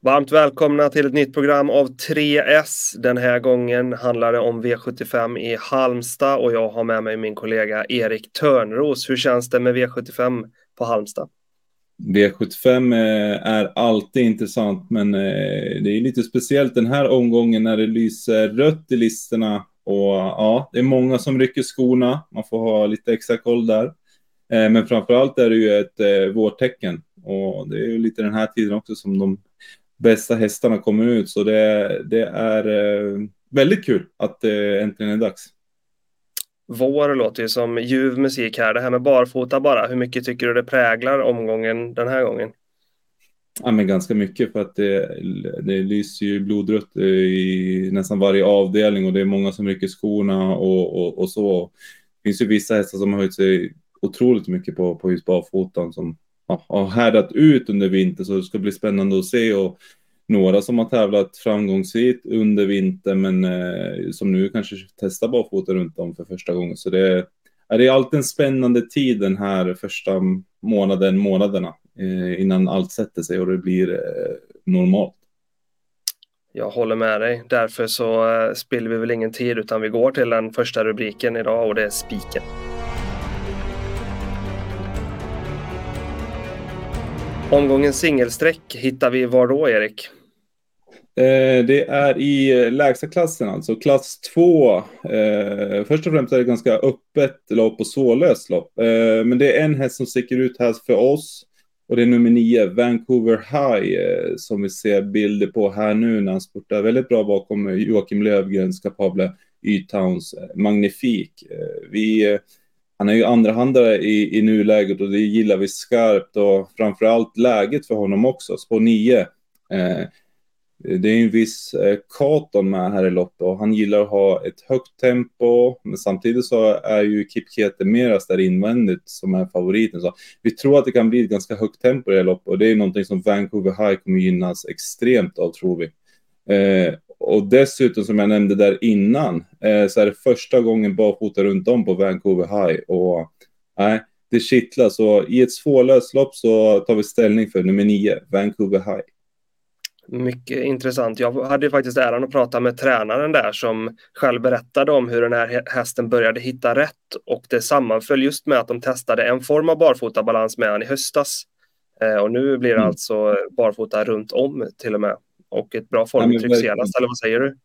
Varmt välkomna till ett nytt program av 3S. Den här gången handlar det om V75 i Halmstad och jag har med mig min kollega Erik Törnros. Hur känns det med V75 på Halmstad? V75 eh, är alltid intressant, men eh, det är lite speciellt den här omgången när det lyser rött i listorna och ja, det är många som rycker skorna. Man får ha lite extra koll där. men men framförallt är det ju ett vårtecken och det är ju lite den här tiden också som de bästa hästarna kommer ut. Så det, det är eh, väldigt kul att det äntligen är dags. Vår låter ju som ljuv musik här. Det här med barfota bara. Hur mycket tycker du det präglar omgången den här gången? Ja, men ganska mycket för att det, det lyser ju blodrött i nästan varje avdelning och det är många som rycker skorna och, och, och så. Det finns ju vissa hästar som har höjt sig otroligt mycket på, på just barfotan som har härdat ut under vintern så det ska bli spännande att se och några som har tävlat framgångsrikt under vintern men eh, som nu kanske testar barfota runt om för första gången. Så det är, det är alltid en spännande tid den här första månaden, månaderna eh, innan allt sätter sig och det blir eh, normalt. Jag håller med dig. Därför så eh, spiller vi väl ingen tid utan vi går till den första rubriken idag och det är spiken. Omgångens singelsträck hittar vi var då, Erik? Eh, det är i eh, lägsta klassen, alltså klass 2. Eh, först och främst är det ganska öppet lopp och svårlöst lopp. Men det är en häst som sticker ut här för oss. Och det är nummer 9, Vancouver High, som vi ser bilder på här nu när han spurtar väldigt bra bakom Joakim Lövgrens kapabla Y-Towns Magnifik. vi han är ju andrahandare i, i nuläget och det gillar vi skarpt och framförallt läget för honom också, spår 9. Eh, det är en viss eh, Katon med här i loppet och han gillar att ha ett högt tempo, men samtidigt så är ju Kipkete Meras där invändigt som är favoriten. Så vi tror att det kan bli ett ganska högt tempo i det här loppet och det är någonting som Vancouver High kommer gynnas extremt av tror vi. Eh, och dessutom som jag nämnde där innan eh, så är det första gången barfota runt om på Vancouver High och nej, det kittlar så i ett svårlöst lopp så tar vi ställning för nummer nio, Vancouver High. Mycket intressant. Jag hade faktiskt äran att prata med tränaren där som själv berättade om hur den här hästen började hitta rätt och det sammanföll just med att de testade en form av barfotabalans med han i höstas. Eh, och nu blir det mm. alltså barfota runt om till och med och ett bra formuttryck ja, senast, eller vad säger du?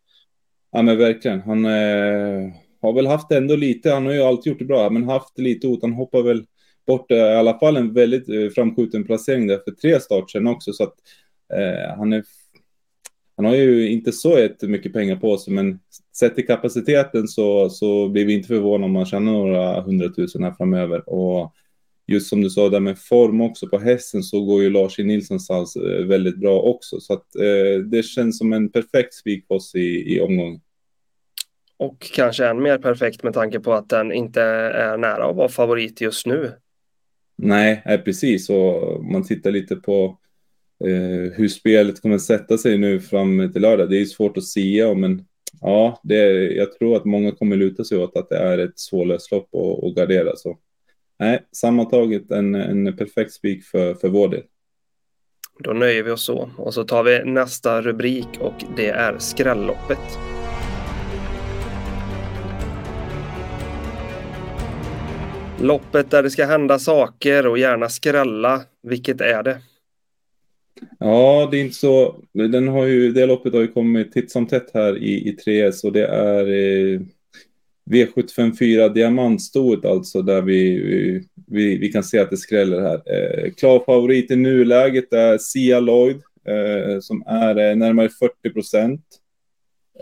Ja, men verkligen. Han eh, har väl haft ändå lite, han har ju alltid gjort det bra, men haft lite ot. Han hoppar väl bort eh, i alla fall en väldigt eh, framskjuten placering där för tre start sen också, så att eh, han är han har ju inte så jättemycket pengar på sig, men sett till kapaciteten så, så blir vi inte förvånade om man tjänar några hundratusen här framöver. Och just som du sa där med form också på hästen så går ju Lars E. Nilssons hals eh, väldigt bra också. Så att eh, det känns som en perfekt spik på oss i, i omgången. Och kanske än mer perfekt med tanke på att den inte är nära att vara favorit just nu. Nej, är precis. Och man tittar lite på eh, hur spelet kommer sätta sig nu fram till lördag. Det är svårt att säga, men ja, det, jag tror att många kommer luta sig åt att det är ett svårlöst lopp och, gardera. Så nej, sammantaget en, en perfekt spik för, för vår del. Då nöjer vi oss så och så tar vi nästa rubrik och det är skrälloppet. Loppet där det ska hända saker och gärna skrälla. Vilket är det? Ja, det är inte så. Den har ju, det loppet har ju kommit titt som tätt här i, i 3S och det är eh, V754 diamantstoet alltså där vi, vi, vi kan se att det skräller här. Eh, klar favorit i nuläget är Sia Lloyd eh, som är eh, närmare 40 procent.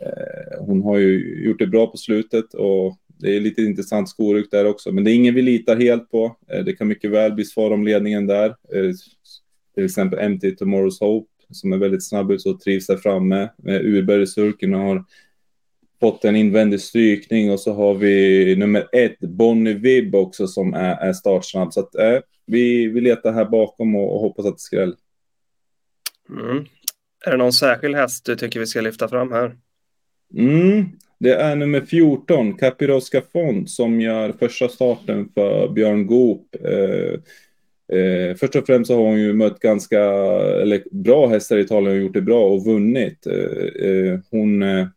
Eh, hon har ju gjort det bra på slutet och det är lite intressant skoryck där också, men det är ingen vi litar helt på. Eh, det kan mycket väl bli svar om ledningen där. Eh, till exempel MT Tomorrow's Hope som är väldigt snabb ut och trivs där framme. Urberg i och har fått en invändig strykning och så har vi nummer ett, Bonnie Vibb också som är, är startsnabb. Så att äh, vi, vi letar här bakom och, och hoppas att det skräll. Mm. Är det någon särskild häst du tycker vi ska lyfta fram här? Mm. Det är nummer 14, Capiroska Font, som gör första starten för Björn Goop. Eh, Eh, först och främst så har hon ju mött ganska eller, bra hästar i Italien och gjort det bra och vunnit. Eh, eh hon, eh,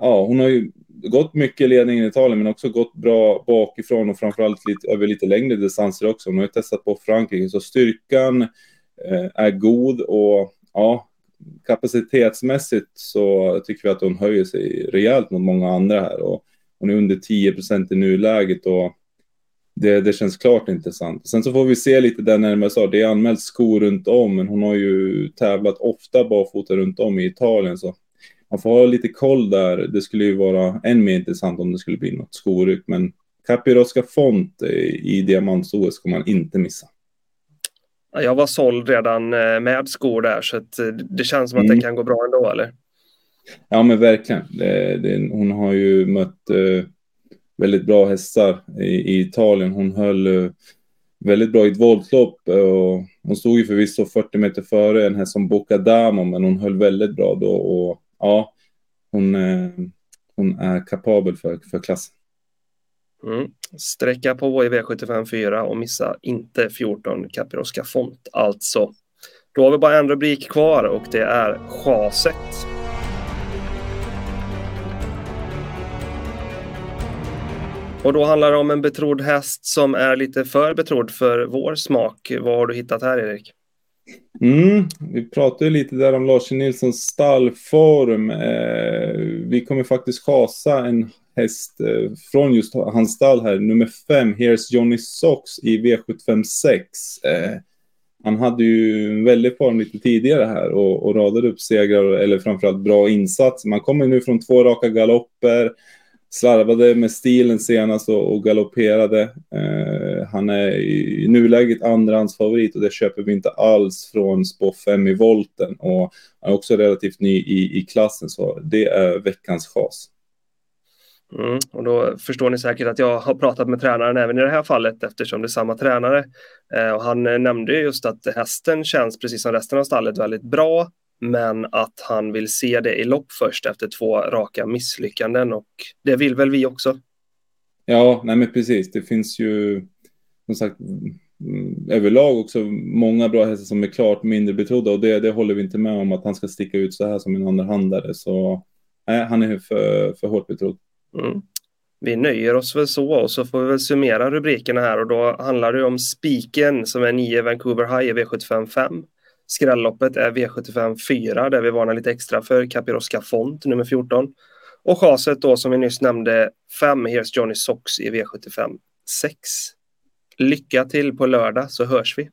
ja, hon har ju gått mycket ledning i Italien men också gått bra bakifrån och framförallt lite, över lite längre distanser också. Hon har ju testat på Frankrike så styrkan eh, är god och ja, kapacitetsmässigt så tycker vi att hon höjer sig rejält mot många andra här och hon är under 10 procent i nuläget och det, det känns klart intressant. Sen så får vi se lite där närmare så det är anmält skor runt om men hon har ju tävlat ofta barfota runt om i Italien så man får ha lite koll där. Det skulle ju vara än mer intressant om det skulle bli något skoryck men Capirosca Font i diamants-OS ska man inte missa. Jag var såld redan eh, med skor där så eh, det känns som att mm. det kan gå bra ändå eller? Ja men verkligen. Det, det, hon har ju mött uh, väldigt bra hästar i, i Italien. Hon höll uh, väldigt bra i ett voltlopp och hon stod ju förvisso 40 meter före en häst som Bocadamo men hon höll väldigt bra då och ja, hon, eh, hon är kapabel för, för klassen. Mm. Sträcka på i V75 4 och missa inte 14 Capiroska Font alltså. Då har vi bara en rubrik kvar och det är chaset. Och då handlar det om en betrodd häst som är lite för betrodd för vår smak. Vad har du hittat här Erik? Mm, vi pratade lite där om Lars Nilssons stallform. Eh, vi kommer faktiskt chasa en häst eh, från just hans stall här, nummer fem, Here's Johnny Sox i V756. Eh, han hade ju en väldig form lite tidigare här och, och radade upp segrar, eller framförallt bra insats. Man kommer nu från två raka galopper, slarvade med stilen senast och, och galopperade. Eh, han är i nuläget andrahandsfavorit och det köper vi inte alls från spår 5 i volten och han är också relativt ny i, i klassen så det är veckans chas. Mm, och då förstår ni säkert att jag har pratat med tränaren även i det här fallet eftersom det är samma tränare. Eh, och han eh, nämnde just att hästen känns precis som resten av stallet väldigt bra men att han vill se det i lopp först efter två raka misslyckanden och det vill väl vi också. Ja, nej men precis. Det finns ju som sagt mm, överlag också många bra hästar som är klart mindre betrodda och det, det håller vi inte med om att han ska sticka ut så här som en andrahandare. Så nej, han är för, för hårt betrodd. Mm. Vi nöjer oss väl så och så får vi väl summera rubrikerna här och då handlar det om spiken som är 9 Vancouver High i V75 5. Skrälloppet är V75 4 där vi varnar lite extra för Capiroska Font nummer 14. Och chaset då som vi nyss nämnde 5 Here's Johnny Sox i V75 6. Lycka till på lördag så hörs vi.